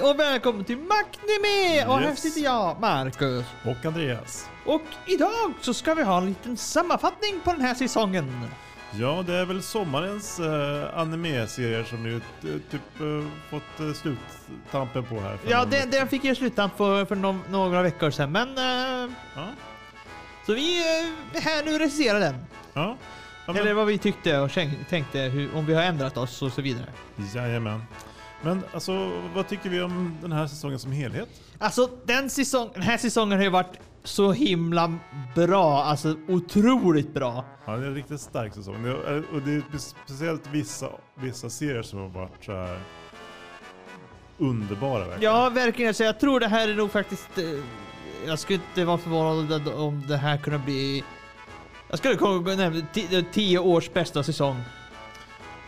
Hej och välkommen till Macnime! Och här Yes. sitter jag, Marcus. Och Andreas. Och idag så ska vi ha en liten sammanfattning på den här säsongen. Ja, det är väl sommarens uh, anime-serier som ni eh, typ eh, fått uh, sluttampen på här. för Ja, någon den, vecka. den fick jag sluta för, för no några veckor sedan, men... eh, Ja, så vi uh, är här nu och recenserar den. ja. ja Eller men, vad vi tyckte och känk- tänkte, hur, om vi har ändrat oss och så vidare. jajamän. Men alltså, vad tycker vi om den här säsongen som helhet? Alltså, den, säsong, den här säsongen har ju varit så himla bra. Alltså, otroligt bra. Ja, det är en riktigt stark säsong. Det är, och det är speciellt vissa, vissa serier som har varit så här underbara verkligen. Ja, verkligen. Så jag tror det här är nog faktiskt... eh, Jag skulle inte vara förvånad om det här kunde bli... Jag skulle kunna nämna ti- tio års bästa säsong.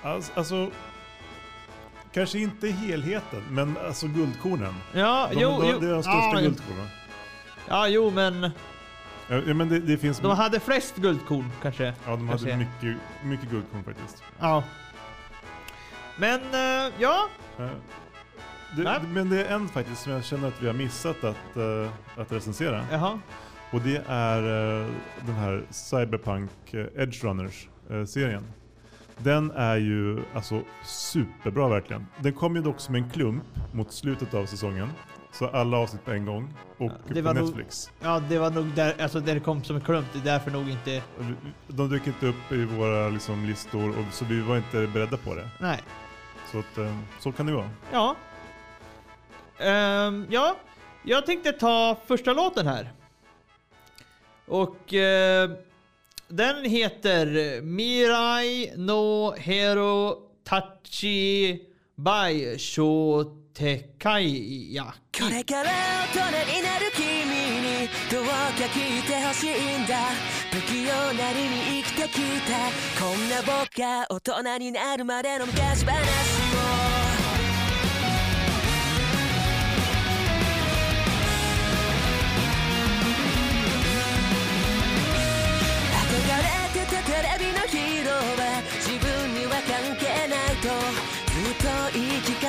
Alltså, alltså, kanske inte helheten, men alltså guldkornen. Ja, De, jo, de, jo. det är de största ja, guldkornen. ja, jo, men Ja, men det, det finns... de hade flest guldkorn kanske. ja, de kanske. hade mycket, mycket guldkorn faktiskt. Ja. Men, eh, ja. Eh, Det, men det är en faktiskt som jag känner att vi har missat att, eh, att recensera. Jaha. Och det är den här Cyberpunk Edge Runners serien. Den är ju alltså superbra verkligen. Den kom ju dock som en klump mot slutet av säsongen. Så alla avsnitt på en gång. Och Ja, på var nog- Netflix. Ja, det var nog där, alltså där det kom som en klump. Det är därför nog inte... De dök inte upp i våra liksom, listor och, så vi var inte beredda på det. Nej. Så, att, eh, så kan det vara. Ja. Ehm, ja, jag tänkte ta första låten här. Och eh, den heter Mirai no Hero Tachi by Shotekaiya. これから大人になる君にどうか聞いてほしいんだ不器用なりに生きてきたこんな僕が大人になるまでの昔話を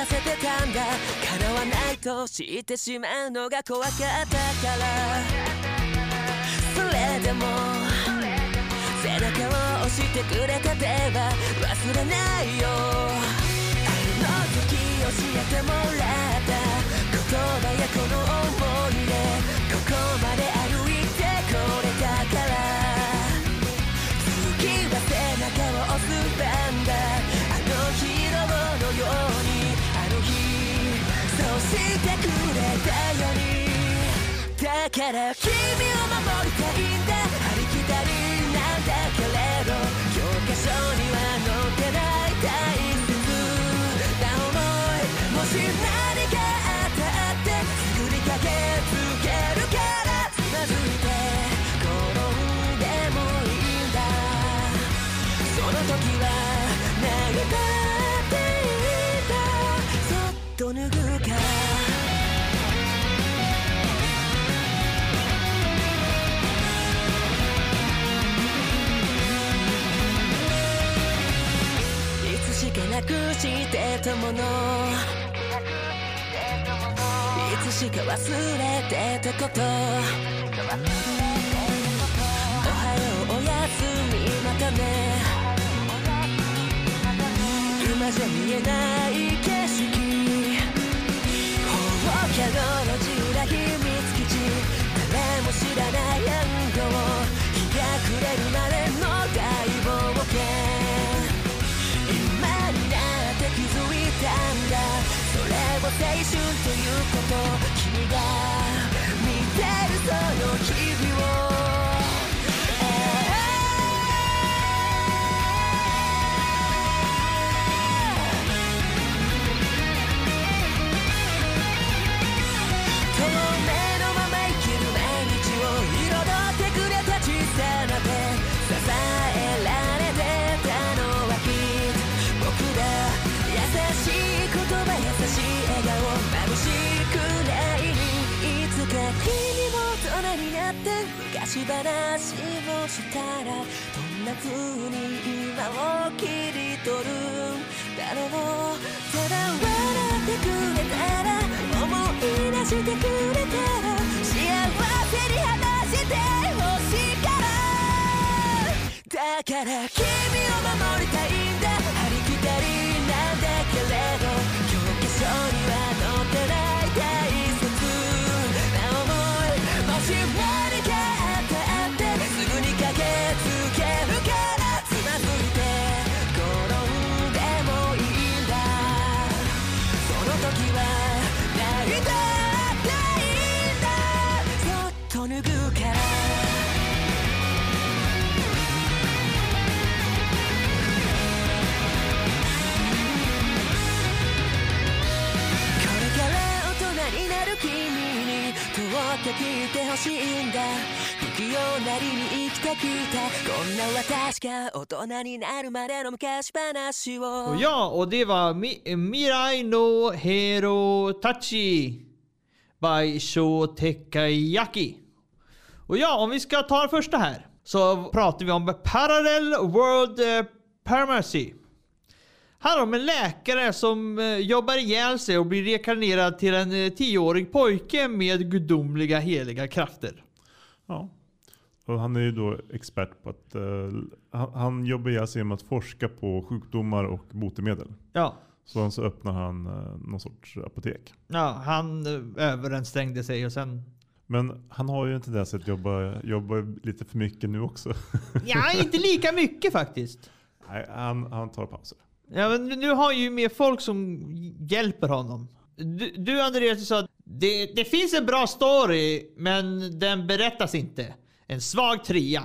言い聞かせてたんだ。叶わないと知ってしまうのが怖かったから。それでも背中を押してくれた手は忘れないよ。あの時教えてもらった言葉やこの思いでここまで歩いてこれたから。次は背中を押す番だ。してくれたようにだから君を守りたいんだありきたりなんだけれど教科書には載ってない大切な思いもしないもの。いつしか忘れてたこと。おはようおやすみまたね今じゃ見えない春ということ君が見てるその日って昔話をしたらどんな風に今を切り取るんだろう。ただ笑ってくれたら思い出してくれたら幸せに話してほしいから。だから君を守りたいんだ。って聞いてほしいんだ不器用なりに生きてきたこんな私が大人になるまでの昔話を Ja, och det var Mi Mirai no Hero Tachi by Sho Tekayaki. Och ja, om vi ska ta den första här så pratar vi om Parallel World eh, Permanency. Handlar om en läkare som eh, jobbar ihjäl sig och blir rekarnerad till en eh, tioårig pojke med gudomliga heliga krafter. Ja. Och han är ju då expert på att... eh, han, han jobbar ihjäl sig med att forska på sjukdomar och botemedel. Ja, Så, så öppnar han uh, någon sorts apotek. ja han eh, överansträngde sig och sen... Men han har ju en tendens att jobba, jobba lite för mycket nu också. Ja, inte lika mycket faktiskt. Nej, han, han tar pauser. Ja, men nu har ju mer folk som hjälper honom. Du, du Andreas, sa att det, det finns en bra story, men den berättas inte. En svag trea.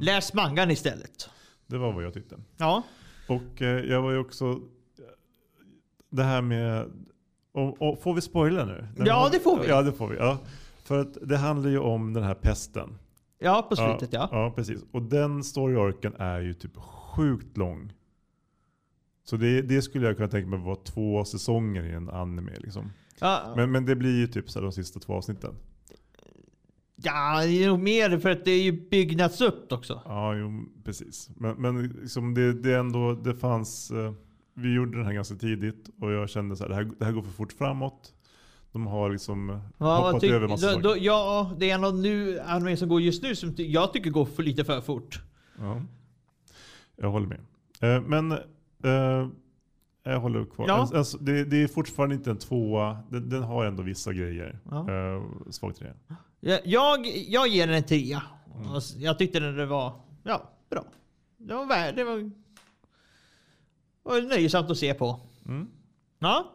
Läs mangan istället. Det var vad jag tyckte. Ja. Och eh, jag var ju också... Det här med... Och, och, får vi spoila nu? Den Ja, har- det får vi. Ja, det får vi. Ja. För att det handlar ju om den här pesten. Ja, på slutet ja. Ja, precis. Och den story-arken är ju typ sjukt lång. Så det, det skulle jag kunna tänka mig vara två säsonger i en anime. Liksom. Ja, Men, men det blir ju typ så de sista två avsnitten. ja, det är nog mer för att det är ju byggnats upp också. Ja, jo, precis. Men, men liksom det, det ändå, det fanns... eh, Vi gjorde den här ganska tidigt och jag kände så här, det här, det här går för fort framåt. De har liksom Ja, hoppat tyck- över massa då, saker. då, ja, det är en av nu, anime som går just nu som jag tycker går för lite för fort. Ja. Jag håller med. Eh, Men eh, jag håller kvar. Ja. Alltså, Alltså, det, det är fortfarande inte en tvåa. Den, den har ändå vissa grejer. Ja. Eh, svag trea. Jag, jag, ger den en trea. Mm. S- Jag tyckte den det var ja, bra. Det var värd, det var, var nöjsamt att se på. Mm. Ja,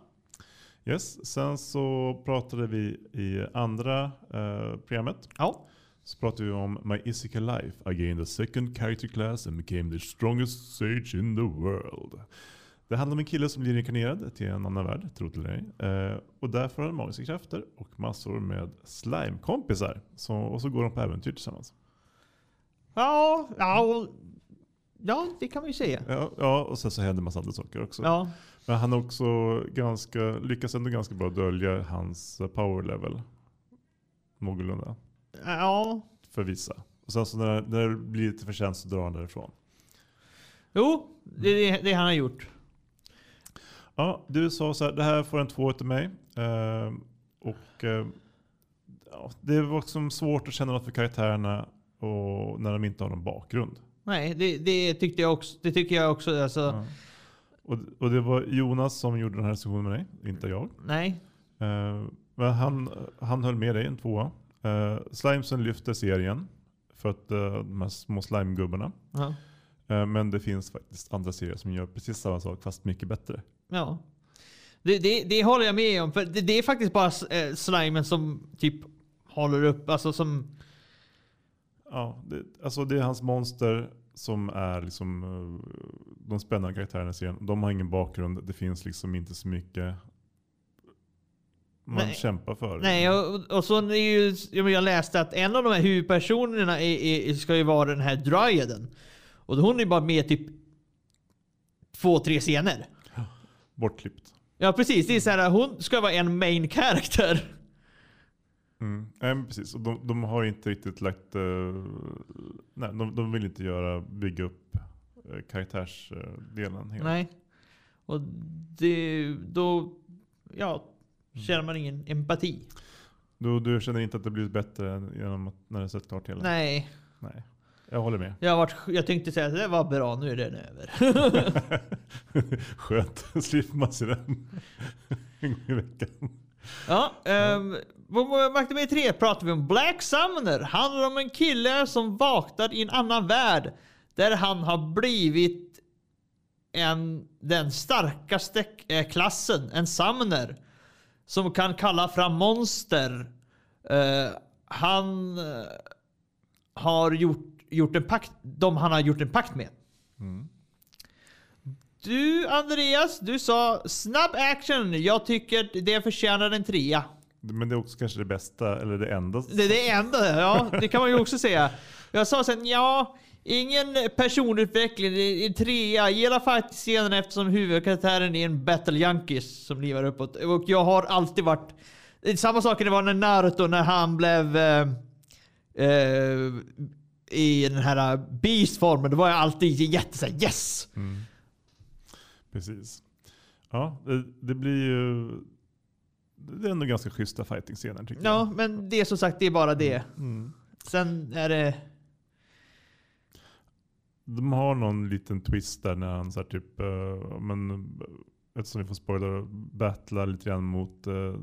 Yes. Sen så pratade vi i andra eh, programmet. ja. Så pratade vi om My Isekai Life. I gained the second character class and became the strongest sage in the world. Det handlar om en kille som blir reinkarnerad till en annan värld, tro till ej. Eh, och där får han magiska krafter och massor med slime-kompisar. Så, och så går de på äventyr tillsammans. Ja, ja, ja, det kan man ju säga. Ja, ja och sen så händer massa andra saker också. Ja, Men han också ganska, lyckas ändå ganska bra dölja hans power level. Någorlunda. Ja. För vissa. Och sen så när, när det blir lite för sent så drar han därifrån. Jo, det är det, det han har gjort. Ja, du sa så här, det här får en två utav mig. Eh, och eh, ja, det var också svårt att känna något för karaktärerna och när de inte har någon bakgrund. Nej, det, det tyckte jag också. Det tycker jag också. Alltså, Ja. Och, och det var Jonas som gjorde den här sessionen med dig, inte jag. Nej. Eh, men han, han höll med dig en tvåa. Uh, Slimesen lyfter serien för att eh, de här små slimegubbarna. Ja. Eh, men det finns faktiskt andra serier som gör precis samma sak fast mycket bättre. ja. Det, det, det håller jag med om. För det, det är faktiskt bara eh, slimen som typ håller upp. Alltså som... Ja, det, alltså det är hans monster som är liksom de spännande karaktärerna i serien. De har ingen bakgrund. Det finns liksom inte så mycket man Nej. kämpar för. Nej, och, och så är ju, jag läste att en av de här huvudpersonerna är, är, ska ju vara den här dryaden. Och hon är bara med typ två, tre scener. Bortklippt. Ja precis, det är så här, hon ska vara en main character. Mm. Nej, precis. Och de, de har inte riktigt lagt... eh, nej, de, de vill inte göra, bygga upp uh, karaktärsdelen. helt. Nej. Och det, då, ja, känner man ingen empati. Du, du känner inte att det blivit bättre genom att när du sett klart hela? Nej. Nej. Jag håller med. Jag, varit, jag tänkte säga att det var bra, nu är den över. Skönt. Slipper man se den en gång i veckan. Ja, um, på Maktome 3 pratar vi om Black Summoner. Handlar om en kille som vaknar i en annan värld. Där han har blivit en, den starkaste eh, klassen, en summoner. Som kan kalla fram monster. Eh, han eh, har gjort, gjort en pakt, de han har gjort en pakt med. Du Andreas, du sa snabb action. Jag tycker det förtjänar en trea. Men det är också kanske det bästa, eller det enda. Det är det enda, ja. Det kan man ju också säga. Jag sa sen, ja, ingen personutveckling. En trea. Jag gillar faktiskt scenen eftersom huvudkaraktären är en battle junkies som livar uppåt. Och jag har alltid varit... Samma sak det var när Naruto, när han blev... Eh, eh, I den här beast-formen. Då var jag alltid jätte så här, yes! Precis. Ja, det, det blir ju... Det är ändå ganska schyssta fighting-scener tycker jag. Ja, men det är som sagt, det är bara det. Mm. Sen är det... De har någon liten twist där när han så här typ, uh, men, eftersom vi får spoila, battlar lite grann mot uh,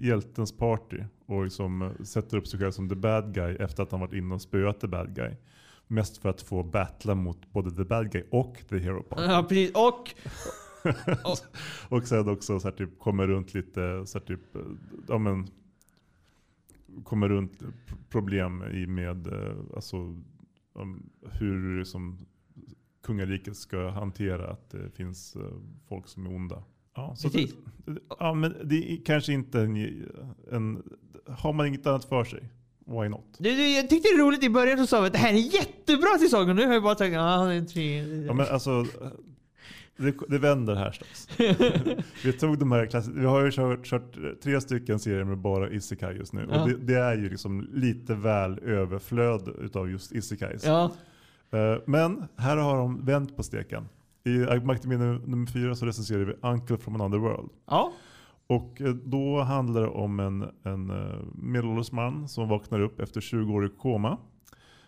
hjältens party. Och liksom eh, sätter upp sig själv som the bad guy efter att han varit inne och spöat the bad guy. Mest för att få battla mot både the bad guy och the hero party. Ja, precis. Och... Och sen också så här typ kommer runt lite, så här typ, ja men, kommer runt problem i med alltså, om hur som kungariket ska hantera att det finns eh, folk som är onda. Ja, så det, ja men det är kanske inte en, en, har man inget annat för sig, why not? Du, du, jag tyckte det var roligt i början så sa vi att det här är jättebra säsong och nu har jag bara tänkt ja det är en tre. Ja, men alltså, det, det vänder här strax. vi tog de här klass, Vi har ju kört, kört tre stycken serier med bara isekai just nu. Ja. Och det, det är ju liksom lite väl överflöd utav just isekais. Ja. Eh, Men här har de vänt på steken. I Magdalena nummer fyra så recenserar vi Uncle from another world. Ja. Och eh, då handlar det om en, en eh, medelålders man som vaknar upp efter 20 år i koma.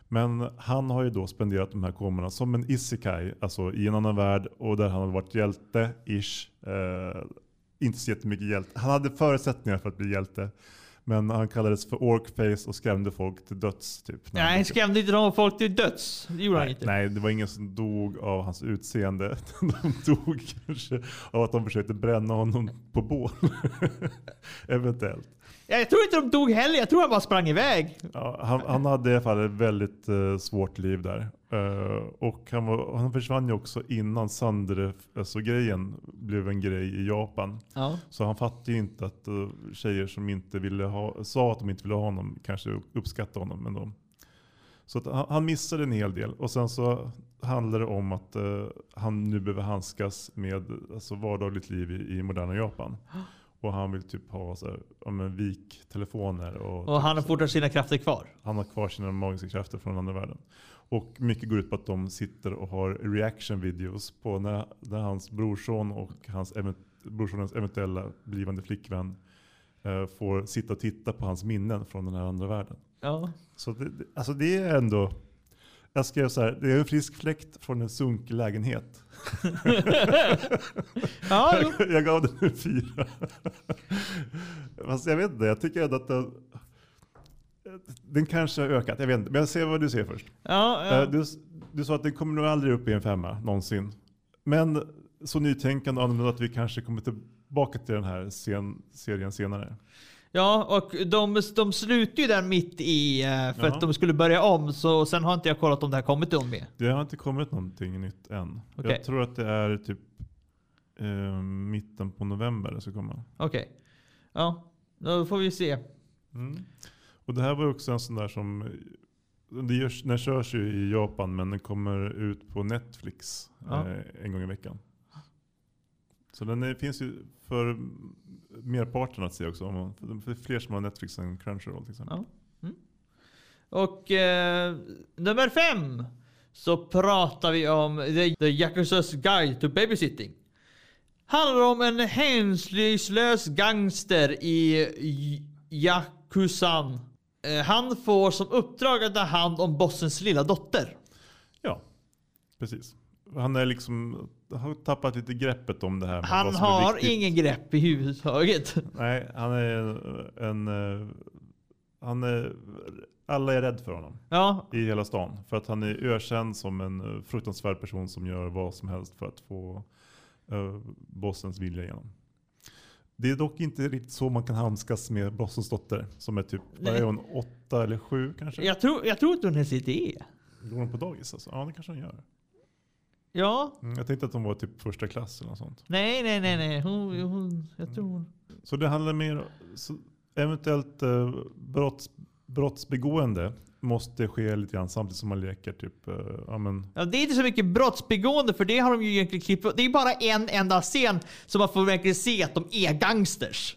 Men han har ju då spenderat de här komorna som en isekai, alltså i en annan värld och där han har varit hjälte-ish. Eh, inte så jättemycket hjälte. Han hade förutsättningar för att bli hjälte. Men han kallades för orkface och skrämde folk till döds. Typ, han Nej, upp. skrämde inte de folk till döds? Det gjorde han Nej, inte. nej, det var ingen som dog av hans utseende. De dog kanske av att de försökte bränna honom på bål. Eventuellt. Ja, Jag tror inte de dog heller, jag tror han bara sprang iväg. Ja, han, han hade i alla fall ett väldigt eh, svårt liv där. Eh, och han, var, han försvann ju också innan Sandre, alltså grejen blev en grej i Japan. Ja. Så han fattade ju inte att uh, tjejer som inte ville ha, sa att de inte ville ha honom kanske uppskattade honom ändå. Så att han, han missade en hel del. Och sen så handlar det om att eh, han nu behöver handskas med alltså, vardagligt liv i, i moderna Japan. Och han vill typ ha så här, ja, men vik-telefoner. Och, Och han har typ, fortfarande sina krafter kvar. han har kvar sina magiska krafter från andra världen. Och mycket går ut på att de sitter och har reaction videos på när, när hans brorson och hans brorsonens eventuella blivande flickvän eh, får sitta och titta på hans minnen från den här andra världen. Ja. Så det- alltså det är ändå, jag skrev så här, det är en frisk fläkt från en sunkig lägenhet. Ja, jo. jag gav den en fyra. Fast jag vet inte, jag tycker ändå att den, den kanske har ökat. Jag vet inte, men jag ser vad du säger först. ja, Eh, ja. Du, du sa att den kommer nog aldrig upp i en femma någonsin. Men så nytänkande annorlunda att vi kanske kommer tillbaka till den här sen, serien senare. Ja och de, de slutade ju där mitt i eh, för Ja. att de skulle börja om. Så sen har inte jag kollat om det har kommit om med. Det har inte kommit någonting nytt än. Okej. Jag tror att det är typ eh, mitten på november det ska komma. Okej. Ja, då får vi se. Mm. Och det här var ju också en sån där som det görs, den körs ju i Japan men den kommer ut på Netflix Ja. eh, en gång i veckan. Så den är, finns ju för merparten att se också. Man, för fler som har Netflix än Crunchyroll till exempel. Ja. Och eh, nummer fem så pratar vi om The, the Yakuzas Guide to Babysitting. Handlar om en hänsynslös gangster i Kusan. Eh, han får som uppdrag att ta hand om bossens lilla dotter. Ja, precis. Han är liksom, har tappat lite greppet om det här. Han har ingen grepp i huvudtaget. Nej, han är en... eh, Han är, alla är rädd för honom Ja, i hela stan. För att han är ökänd som en eh, fruktansvärd person som gör vad som helst för att få uh, bossens vilja igenom. Det är dock inte riktigt så man kan handskas med bossens dotter. Som är typ, vad är hon, åtta eller sju kanske? jag tror, jag tror inte hon ens är det. Går hon på dagis alltså? Ja, det kanske hon gör. Ja, Mm, jag tänkte att hon var typ första klass eller något sånt. nej, nej, nej, nej. Hon, hon, jag tror hon... Så det handlar mer så eventuellt eh, brotts, brottsbegående måste ske lite grann samtidigt som man leker typ, eh, ja men, Ja, det är inte så mycket brottsbegående för det har de ju egentligen klippt. Det är bara en enda scen som man får verkligen se att de är gangsters.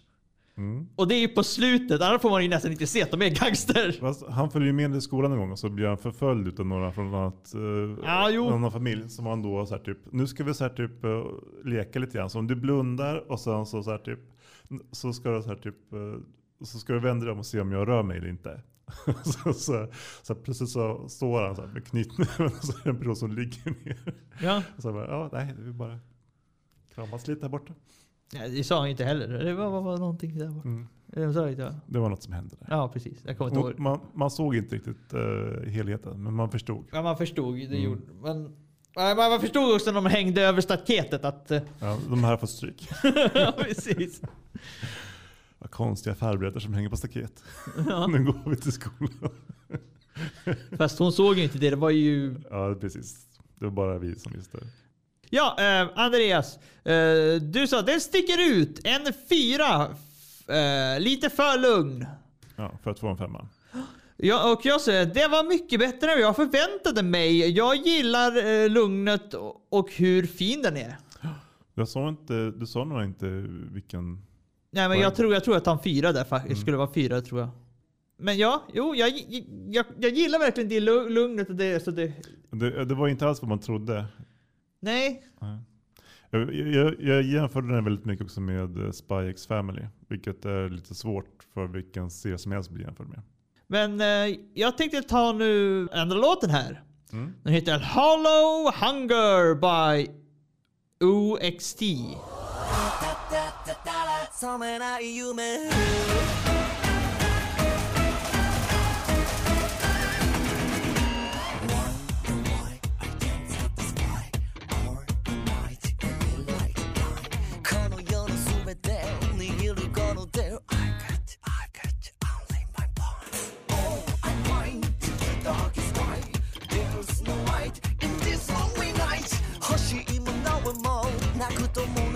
Mm. Och det är ju på slutet, annars får man ju nästan inte se att de är gangsters. Fast han följer ju med i skolan en gång och så blir han förföljd utav några från annat, eh, Ja, jo. en annan familj. Som han då så här, typ, nu ska vi så här, typ eh, leka lite grann. Så om du blundar och sen så, så här, typ, så ska du så här, typ, eh, så ska du vända dig om och se om jag rör mig eller inte. så, så, så plötsligt så står han så här med knytnäven och så är det en person som ligger ner. Ja. Och så bara, ja nej, det är bara kramas lite här borta. Ja, det sa han inte heller. Det var, var, var någonting där borta. Mm. Det sa inte. va? Det var något som hände där. Ja, precis. Jag kommer inte ihåg. man, man såg inte riktigt uh, helheten, men man förstod. Ja, man förstod. Det Mm. gjorde men, man man förstod också när de hängde över staketet att... eh, Ja, de här har fått stryk. ja, precis. Vad konstiga farbröder som hänger på staket. Ja. nu går vi till skolan. Fast hon såg ju inte det. Det var ju... Ja, precis. Det var bara vi som visste. Ja, eh, Andreas. Eh, du sa den sticker ut. En fyra. Eh, lite för lugn. Ja, för att få en femma. Ja, och jag säger det var mycket bättre än jag förväntade mig. Jag gillar eh, lugnet och, hur fin den är. Jag sa inte, du sa nog inte vilken... Nej, men jag tror, jag tror att han fyra där faktiskt Mm. skulle vara fyra tror jag. Men ja, jo, jag, jag, jag gillar verkligen det lu- lugnet och det. Så det Det, det var inte alls vad man trodde. Nej, Nej. Jag, jag, jag jämförde den väldigt mycket också med eh, Spy X Family. Vilket är lite svårt för vilken serie som helst att bli jämförd med. men eh, jag tänkte ta nu andra låten här. Mm. Den heter Hollow Hunger by OXT.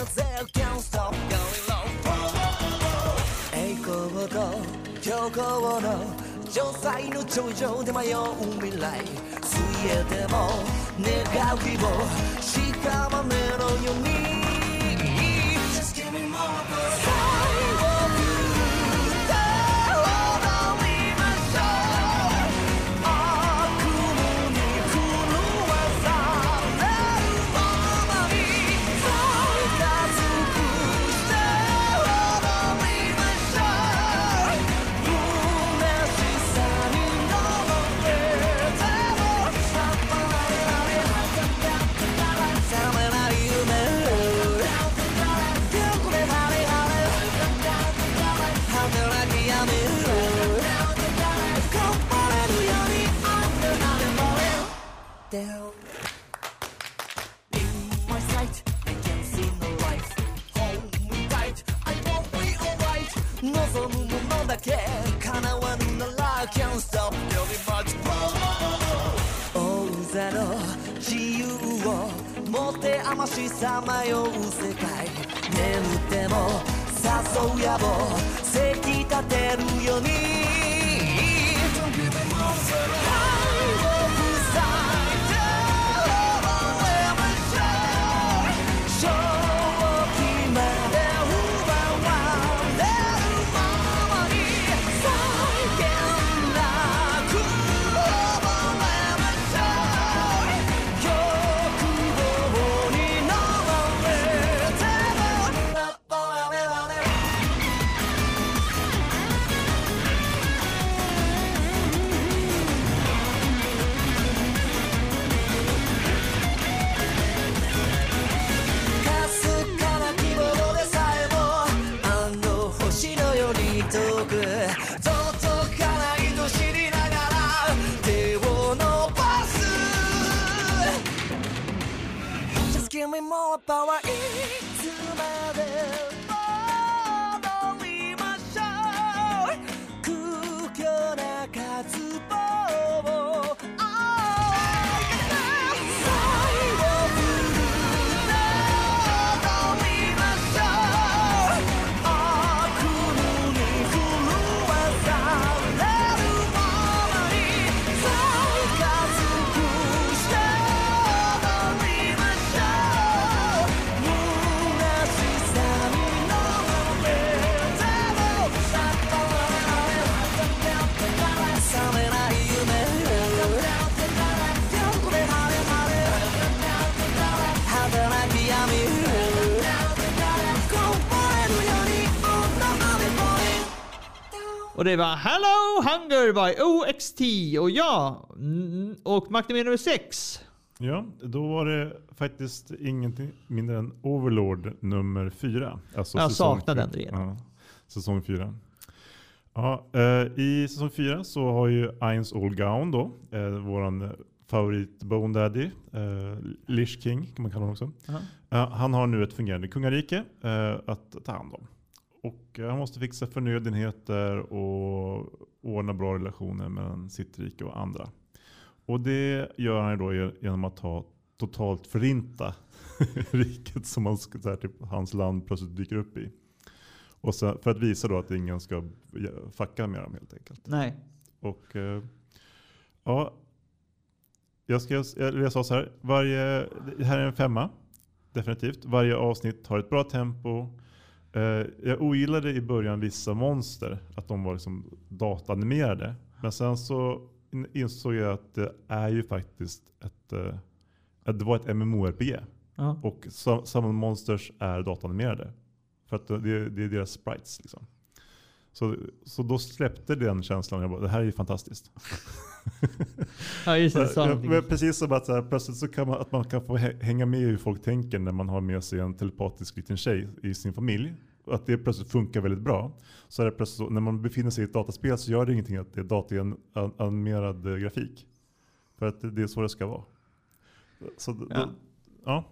くともなぜ Can't stop going low 栄光と強行の城塞の頂上で迷う未来ついえでも願う希望しかまねのように持て余しさまよう世界眠っても誘う野望せき立てるように power リ Och det var Hello Hunger by OXT och ja, mm, och Makten nummer 6. Ja, då var det faktiskt ingenting mindre än Overlord nummer fyra. Alltså Jag saknar den redan. Ja, säsong fyra. Ja, eh, I säsong fyra så har ju Eins Olgaun då, eh, våran favorit Bone Daddy, eh, Lish King kan man kalla honom också. Ja. Eh, han har nu ett fungerande kungarike eh, att ta hand om. Och han måste fixa förnödenheter och ordna bra relationer mellan sitt rike och andra. Och det gör han då ge- genom att ta totalt förinta riket som han, så här, typ, hans land plötsligt dyker upp i. Och så, för att visa då att ingen ska fucka med dem helt enkelt. Nej. Och eh, ja, jag, ska, jag, jag sa så här, varje, det här är en femma. Definitivt. Varje avsnitt har ett bra tempo. Eh, jag ogillade i början vissa monster, att de var liksom datanimerade. Men sen så in- insåg jag att det är ju faktiskt ett, eh, att det var ett MMORPG. Ja. Och Summon Monsters är datanimerade. För att det, det är deras sprites. Liksom. Så, så då släppte den känslan. Jag bara, det här är ju fantastiskt. Ja, just det. Ja, precis som att så här, plötsligt så kan man, att man kan få hä- hänga med i hur folk tänker när man har med sig en telepatisk liten tjej i sin familj. Att det plötsligt funkar väldigt bra. Så är det plötsligt så, när man befinner sig i ett dataspel så gör det ingenting att det är datoranimerad eh, grafik. För att det, är så det ska vara. Så, Ja. Då, ja.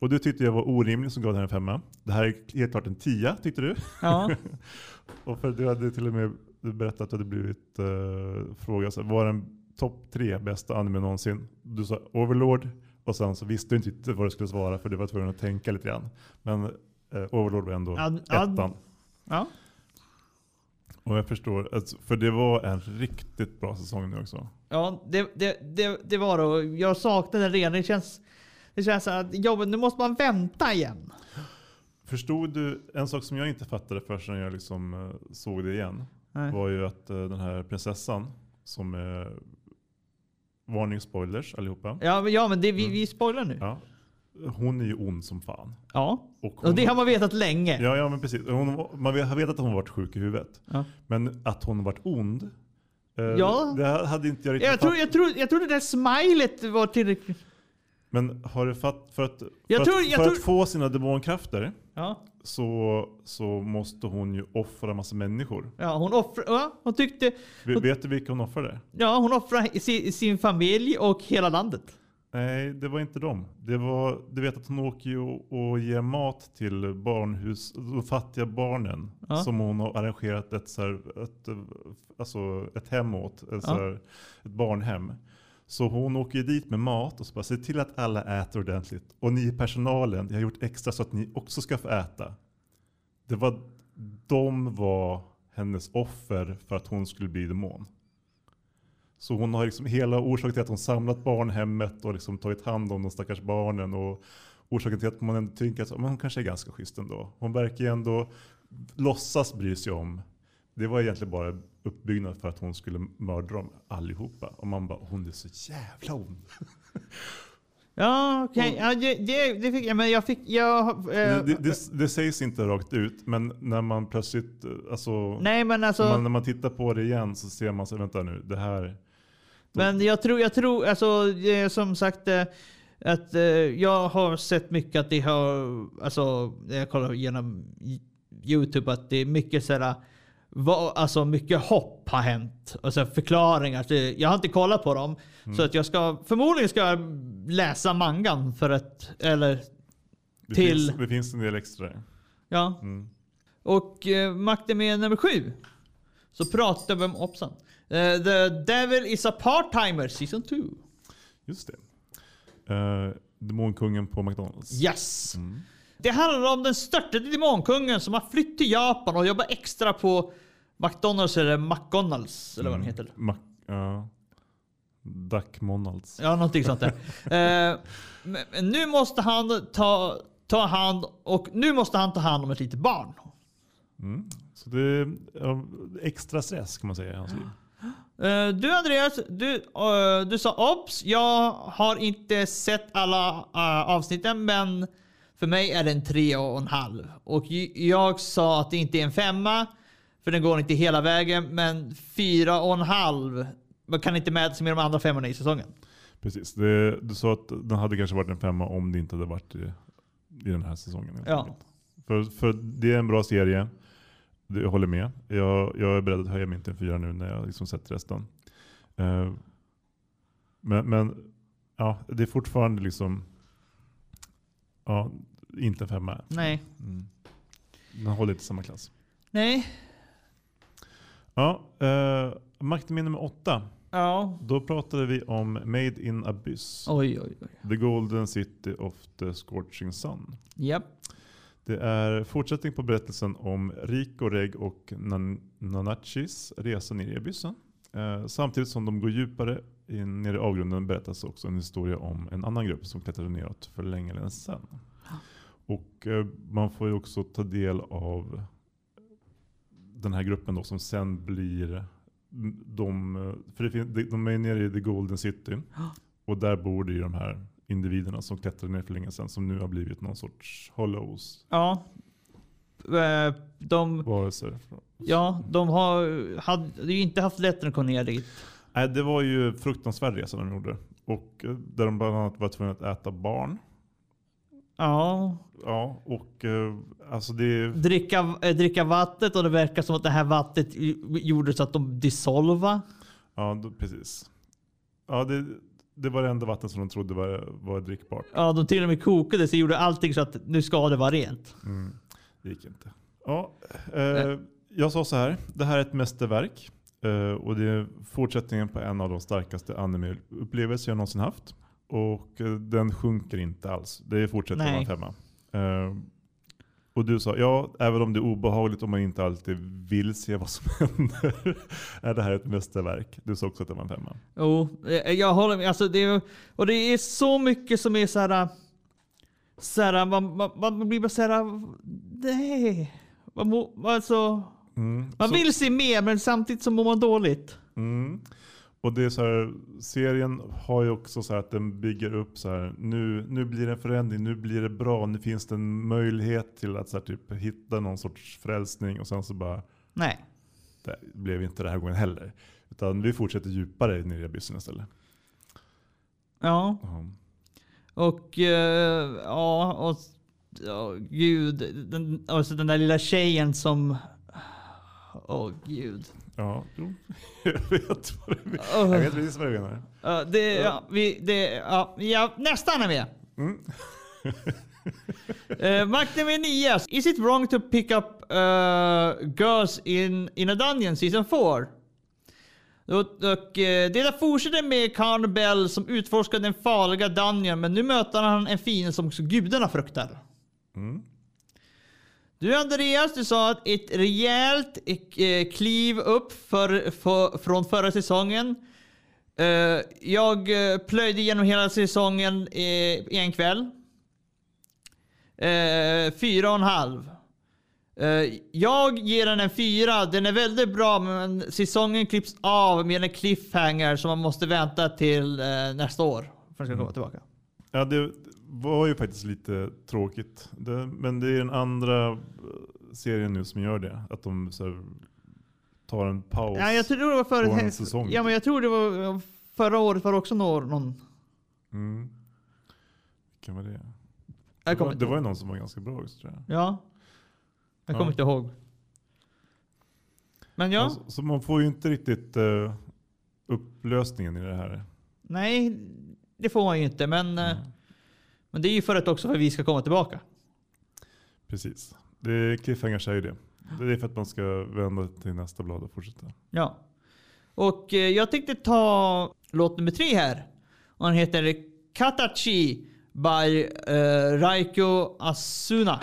Och du tyckte jag var orimlig som gav den en femma. Det här är helt klart en tia tyckte du. Ja. Och för du hade till och med berättat att du hade blivit uh, frågad, så här, var den topp tre bästa anime någonsin? Du sa Overlord och sen så visste du inte vad du skulle svara för du var tvungen att tänka lite grann. Men eh, Overlord var ändå ja. ettan. ja. Och jag förstår, alltså, för det var en riktigt bra säsong nu också. Ja, det, det, det, det var det. Jag saknade den redan. Det känns, det känns att jobbet, nu måste man vänta igen. Förstod du, en sak som jag inte fattade först när jag liksom, eh, såg det igen, Nej. var ju att eh, den här prinsessan som är varning spoilers allihopa. Ja, men, ja, men det, vi, Mm. vi spoilar nu. Ja, hon är ju ond som fan. Ja. Och, hon, Och det har man vetat länge. Ja, ja men precis. Hon, man vet- har vetat att hon varit sjuk i huvudet. Ja. Men att hon varit ond, eh, Ja. det hade inte jag riktigt Jag tror, jag, tror, jag tror det där smilet var tillräckligt. Men har du fatt, för att, för, att, tror- jag för tror- att få sina demonkrafter Ja. så, så måste hon ju offra massa människor. Ja, hon offrade, ja, hon tyckte, Hon- Vet du vilka hon offrade? ja hon offrade sin, sin familj och hela landet. Nej, det var inte dem. Det var, du vet att hon åker ju och, och ger mat till barnhus, de fattiga barnen. Ja. Som hon har arrangerat ett, så här, ett, alltså ett hem åt. Ett, så Ja. här, ett barnhem. Så hon åker ju dit med mat och så bara se till att alla äter ordentligt. Och ni i personalen, jag har gjort extra så att ni också ska få äta. Det var, de var hennes offer för att hon skulle bli demon. Så hon har liksom hela orsaken till att hon samlat barnhemmet och liksom tagit hand om de stackars barnen. Och orsaken till att man ändå tänker att men hon kanske är ganska schysst ändå. Hon verkar ju ändå låtsas bry sig om. Det var egentligen bara uppbyggnad för att hon skulle mörda dem allihopa. Och man bara, hon är så jävla ond. Ja, okej. Ja, det, det, det fick jag. Men jag fick... Jag, eh, Det, det, det, sägs inte rakt ut, men när man plötsligt, eh, alltså, nej, men alltså... när, man, när man tittar på det igen så ser man så vänta nu, det här, Men jag tror, jag tror alltså det är som sagt eh, att eh, jag har sett mycket att det har, alltså jag kollar genom Youtube att det är mycket sådär, vad, alltså mycket hopp har hänt. Alltså förklaringar. Jag har inte kollat på dem. Så att jag ska, förmodligen ska jag läsa mangan för att, eller Det, Till- finns, det finns en del extra. Ja. Mm. Och eh, makten med nummer sju. Så pratar vi om hoppsan. Eh, The Devil is a part-timer season 2. Just det. Uh, Demonkungen på McDonalds. Yes! Mm. Det handlar om den störtade demonkungen som har flytt till Japan och jobbar extra på McDonalds eller McDonalds eller vad den Mm. heter. Mac, ja. Duck Monalds. Ja, någonting sånt där. Eh, men, nu måste han ta, ta hand och nu måste han ta hand om ett litet barn. Mm. Så det är extra stress kan man säga i hans liv. Eh, du Andreas, du, eh, du sa obs. Jag har inte sett alla uh, avsnitten men för mig är den tre och en halv. Och jag sa att det inte är en femma för den går inte hela vägen. Men fyra och en halv man kan inte mäta sig med de andra femmorna i säsongen. Precis. Det, du sa att den hade kanske varit en femma om det inte hade varit i, i den här säsongen. Ja. För, för det är en bra serie. Jag håller med. Jag, jag är beredd att höja min till en fyra nu när jag liksom sett resten. Eh, men men ja, det är fortfarande liksom ja, inte en femma. Nej. Mm. Den håller inte samma klass. Nej. Ja, uh, Maktmin nummer åtta. Ja. Då pratade vi om Made in Abyss. Oj, oj, oj. The Golden City of the Scorching Sun. Japp. Det är fortsättning på berättelsen om Rico, Reg och Nan- Nanachis resa ner i abyssen. Eh, samtidigt som de går djupare in ner i avgrunden berättas också en historia om en annan grupp som klättrade neråt för länge sedan. Och eh, man får ju också ta del av den här gruppen då som sen blir de, för det fin- de- är nere i The Golden City. Och där bor det ju de här individerna som klättrade ner för länge sedan som nu har blivit någon sorts hollows Ja. Eh, De, varelser. ja, de har hade ju inte haft lätt att komma ner dit. Nej, det var ju fruktansvärd resa de gjorde. Och eh, där de bland annat var tvungna att äta barn. Ja. Ja, och eh, alltså det... Dricka, eh, dricka vattnet och det verkar som att det här vattnet gjorde så att de dissolva. Ja, precis. Ja, det, det var det enda vatten som de trodde var, var drickbart. Ja, de till och med kokade så gjorde allting så att nu ska det vara rent. Mm, det gick inte. Ja, eh, jag sa så här. Det här är ett mästerverk. Eh, och det är fortsättningen på en av de starkaste anime-upplevelser jag någonsin haft. Och eh, den sjunker inte alls. Det fortsätter Nej. vara en femma. Eh, och du sa, ja, även om det är obehagligt och man inte alltid vill se vad som händer, är det här ett mästerverk. Du sa också att det var en femma. Jo, eh, jag håller med. Alltså det, är- och det är så mycket som är så här. Så här man, man, man blir bara så här. Nej. Man, må, alltså, Mm. man Så- vill se mer men samtidigt så mår man dåligt. Mm. Och det är så här, serien har ju också så att den bygger upp så här, nu, nu blir det en förändring, nu blir det bra, nu finns det en möjlighet till att så här, typ, hitta någon sorts frälsning och sen så bara, Nej. det blev inte det här gången heller. Utan vi fortsätter djupare ner i abyssen istället. Ja. Ja. Och ja, och ja, gud. Den, alltså den där lilla tjejen som... Åh gud. Ja, jag vet vad du menar. Jag vet precis vad du menar. Ja, det, ja, vi, det, ja, ja, nästan är med. Mm. Uh, Makt nummer 9. Is it wrong to pick up uh, girls in, in a dungeon season 4? Och, och eh, det där fortsätter med Carl Bell som utforskar den farliga dungeon men nu möter han en fiende som också gudarna fruktar. Mm. Du Andreas, du sa att ett rejält eh, kliv upp för, för, från förra säsongen. Eh, jag eh, plöjde igenom hela säsongen i en kväll. Fyra och en halv. Jag ger den en fyra. Den är väldigt bra men säsongen klipps av med en cliffhanger som man måste vänta till nästa år för att den ska komma tillbaka. Ja, det var ju faktiskt lite tråkigt. Det, men det är den andra eh, serien nu som gör det. Att de här, tar en paus. Ja, jag tror det var på en säsong. Ja, men jag tror det var förra året var det också någon. Mm. Vilken var det? Det var, det var ju någon som var ganska bra också tror jag. Ja. Jag kommer Ja. inte ihåg. Men ja, Alltså, så man får ju inte riktigt uh, upplösningen i det här. nej, det får man ju inte. Men, eh, Mm. Men det är ju för att också för att vi ska komma tillbaka. Precis. Det är cliffhangers är ju det. Det är för att man ska vända till nästa blad och fortsätta. Ja. Och eh, jag tänkte ta låt nummer tre här. Och den heter Katachi by eh, Raiko Asuna.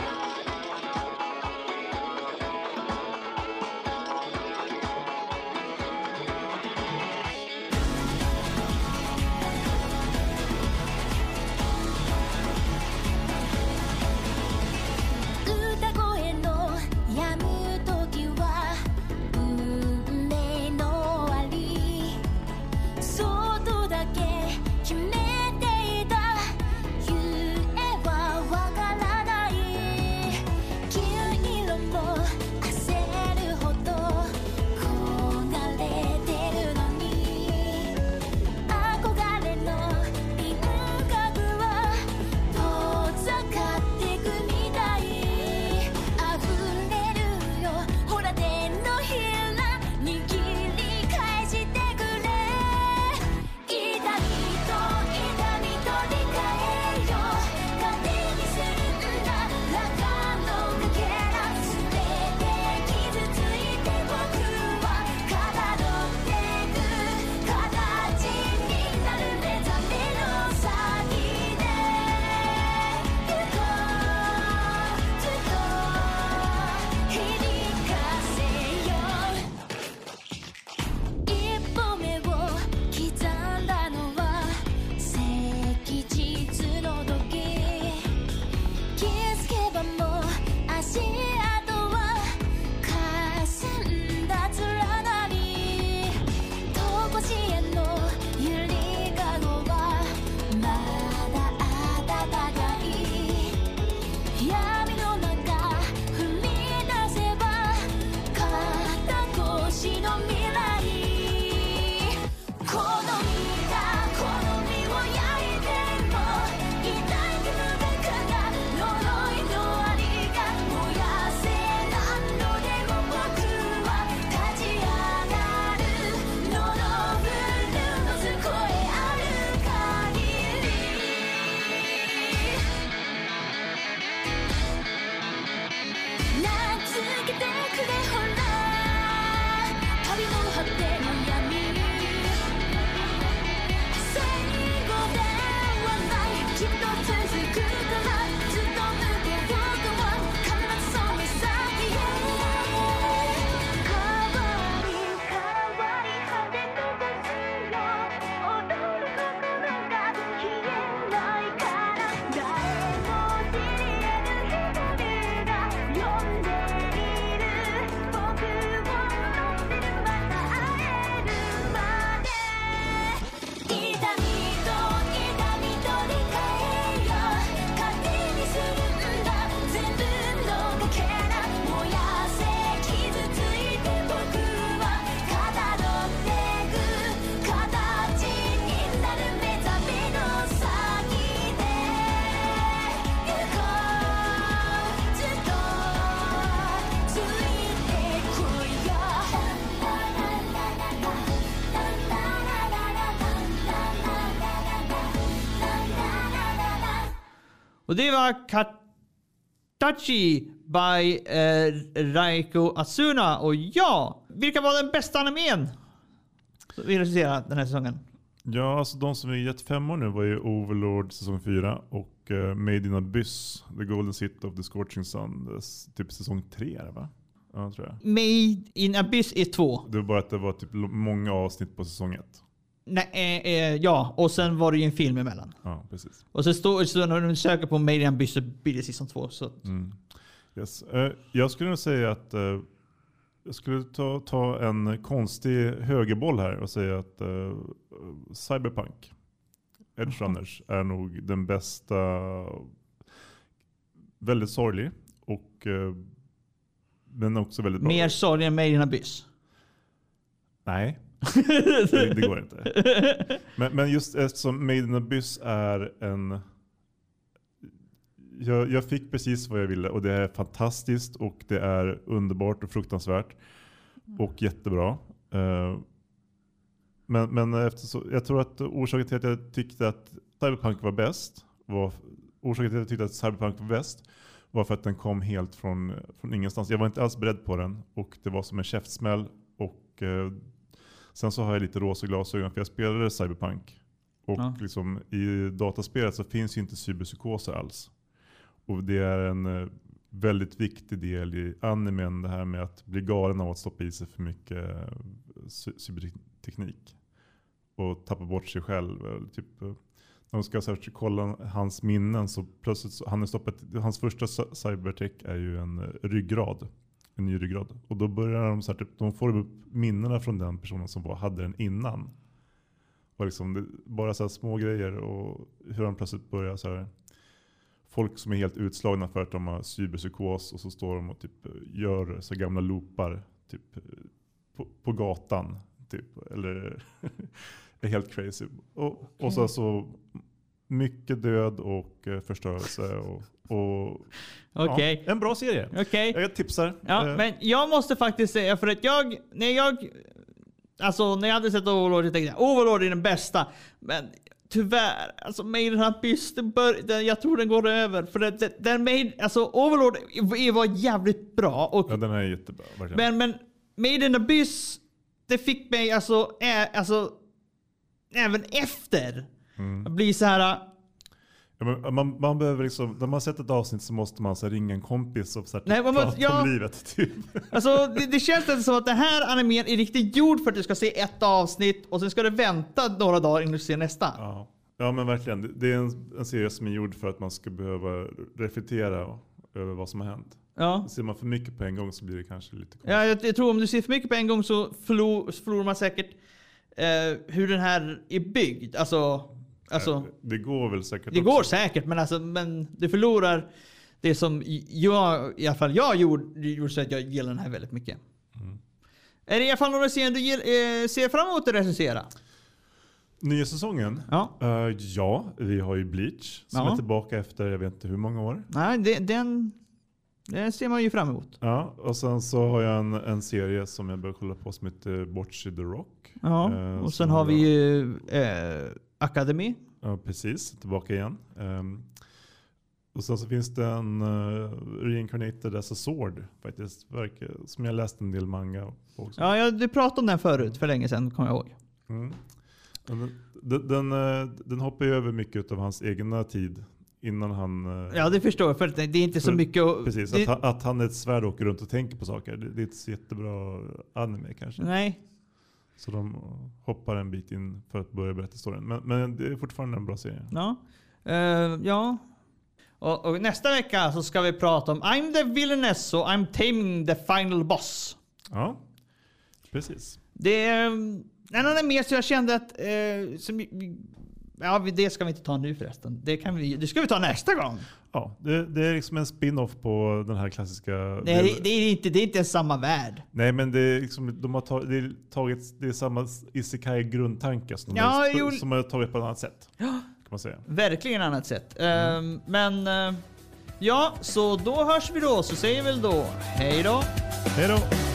Och det var Katachi by eh, Raiko Asuna. Och ja, vilka var den bästa animen? som Vi recenserade den här säsongen. Ja, alltså de som vi gett femmor nu var ju Overlord säsong 4 och uh, Made in Abyss, The Golden City of the Scorching Sun, typ säsong 3 är det va? Ja, tror jag. Made in Abyss är två. Det var bara att det var typ många avsnitt på säsong 1. Nej, eh, eh, ja, och sen var det ju en film emellan. Ja, precis. Och så, står, så när du söker på Abyss så blir det säsong två. Så. Mm. Yes. Eh, jag skulle nog säga att eh, jag skulle ta, ta en konstig högerboll här och säga att eh, Cyberpunk, Edge Runners, är nog den bästa. Väldigt sorglig och eh, men också väldigt bra. Mer sorg än Made in Abyss. Nej, det, det går inte. Men, men just eftersom Made in Abyss är en... Jag, jag fick precis vad jag ville och det är fantastiskt och det är underbart och fruktansvärt. Och jättebra. Eh, Men, men eftersom, jag tror att orsaken till att jag tyckte att Cyberpunk var bäst, var, orsaken till att jag tyckte att Cyberpunk var bäst, var för att den kom helt från, från ingenstans. Jag var inte alls beredd på den och det var som en käftsmäll. Och, eh, sen så har jag lite rosa glasögon för jag spelade Cyberpunk. Och Ja. liksom, i dataspelet så finns ju inte cyberpsykoser alls. Och det är en eh, väldigt viktig del i animen, det här med att bli galen av att stoppa i sig för mycket eh, cy- cyberteknik. Och tappa bort sig själv. eller Typ, eh, när de ska så här, kolla hans minnen så plötsligt, han är stoppat, hans första cy- cybertech är ju en eh, ryggrad. En ny ryggrad. Och då börjar de så här, typ, de får upp minnena från den personen som var, hade den innan. Och liksom, det, bara så små grejer och hur han plötsligt börjar så här. Folk som är helt utslagna för att de har cyberpsykos och så står de och typ gör så gamla loopar typ, på, på gatan. Typ, eller är helt crazy. Och, och så, så mycket död och eh, förstörelse. Och, och, Okej. ja, en bra serie. Okej. Jag tipsar. Ja, Eh, men jag måste faktiskt säga för att jag, när jag, alltså när jag hade sett Overlord, jag tänkte jag, Overlord är den bästa. Men tyvärr, alltså Maiden Abyss, den bör, den, jag tror den går över. För att den, den Maiden, alltså Overlord var jävligt bra. Och, ja, den är jättebra. Verkligen. men, men Maiden Abyss, det fick mig alltså, ä, alltså även efter, Mm. att bli så här. Ja, men man, man behöver liksom, när man sett ett avsnitt så måste man så ringa en kompis och så här, Nej, man prata ja. om livet. Typ. Alltså det, det känns inte som att den här animen är riktigt gjord för att du ska se ett avsnitt och sen ska du vänta några dagar innan du ser nästa. Ja. ja men verkligen. Det- Det är en, en serie som är gjord för att man ska behöva reflektera över vad som har hänt. Ja. Ser man för mycket på en gång så blir det kanske lite konstigt. Ja, jag, jag tror om du ser för mycket på en gång så förlor, förlorar man säkert eh, hur den här är byggd. Alltså, alltså Det går väl säkert det också. går säkert men, alltså, men du förlorar det som jag, i alla fall jag gjorde, gjorde så att jag gillar den här väldigt mycket. Mm. Är det i alla fall några serier du eh, ser fram emot att recensera? Nya säsongen? Ja. Eh, ja, vi har ju Bleach som Ja. är tillbaka efter jag vet inte hur många år. Nej, det, den, den ser man ju fram emot. Ja, och sen så har jag en, en serie som jag börjar kolla på som heter Bocci the Rock. Ja, Eh, och sen har vi ju eh, Academy. Ja, precis. Tillbaka igen. Ehm, och sen så finns det en uh, Reincarnated as a Sword faktiskt. Som jag läst en del manga på också. Ja, du pratade om den förut för länge sedan, kommer jag ihåg. Mm. Den, den, eh, den hoppar ju över mycket av hans egna tid innan han... eh, Ja, det förstår jag. För det är inte så mycket att... Precis, det, att, han, att han är ett svärd och åker runt och tänker på saker. Det, det är inte så jättebra anime kanske. Nej. Så de hoppar en bit in för att börja berätta storyn. Men, men det är fortfarande en bra serie. Ja. Eh, ja. Och, och nästa vecka så ska vi prata om I'm the villainess och I'm taming the final boss. Ja, precis. Det är mm, en annan mer som jag kände att... Eh, som, ja, det ska vi inte ta nu förresten. Det, kan vi, det ska vi ta nästa gång. Ja, det, det är liksom en spin-off på den här klassiska... Nej, det, det, är inte, det är inte samma värld. Nej men det är liksom, de har tagit, det är tagit, det är samma isekai grundtanke som, de Ja, har, jo. som har tagit på ett annat sätt. Kan man säga. Verkligen annat sätt. Eh, men... eh, ja, så då hörs vi då. Så säger vi väl då hej då. Hej då!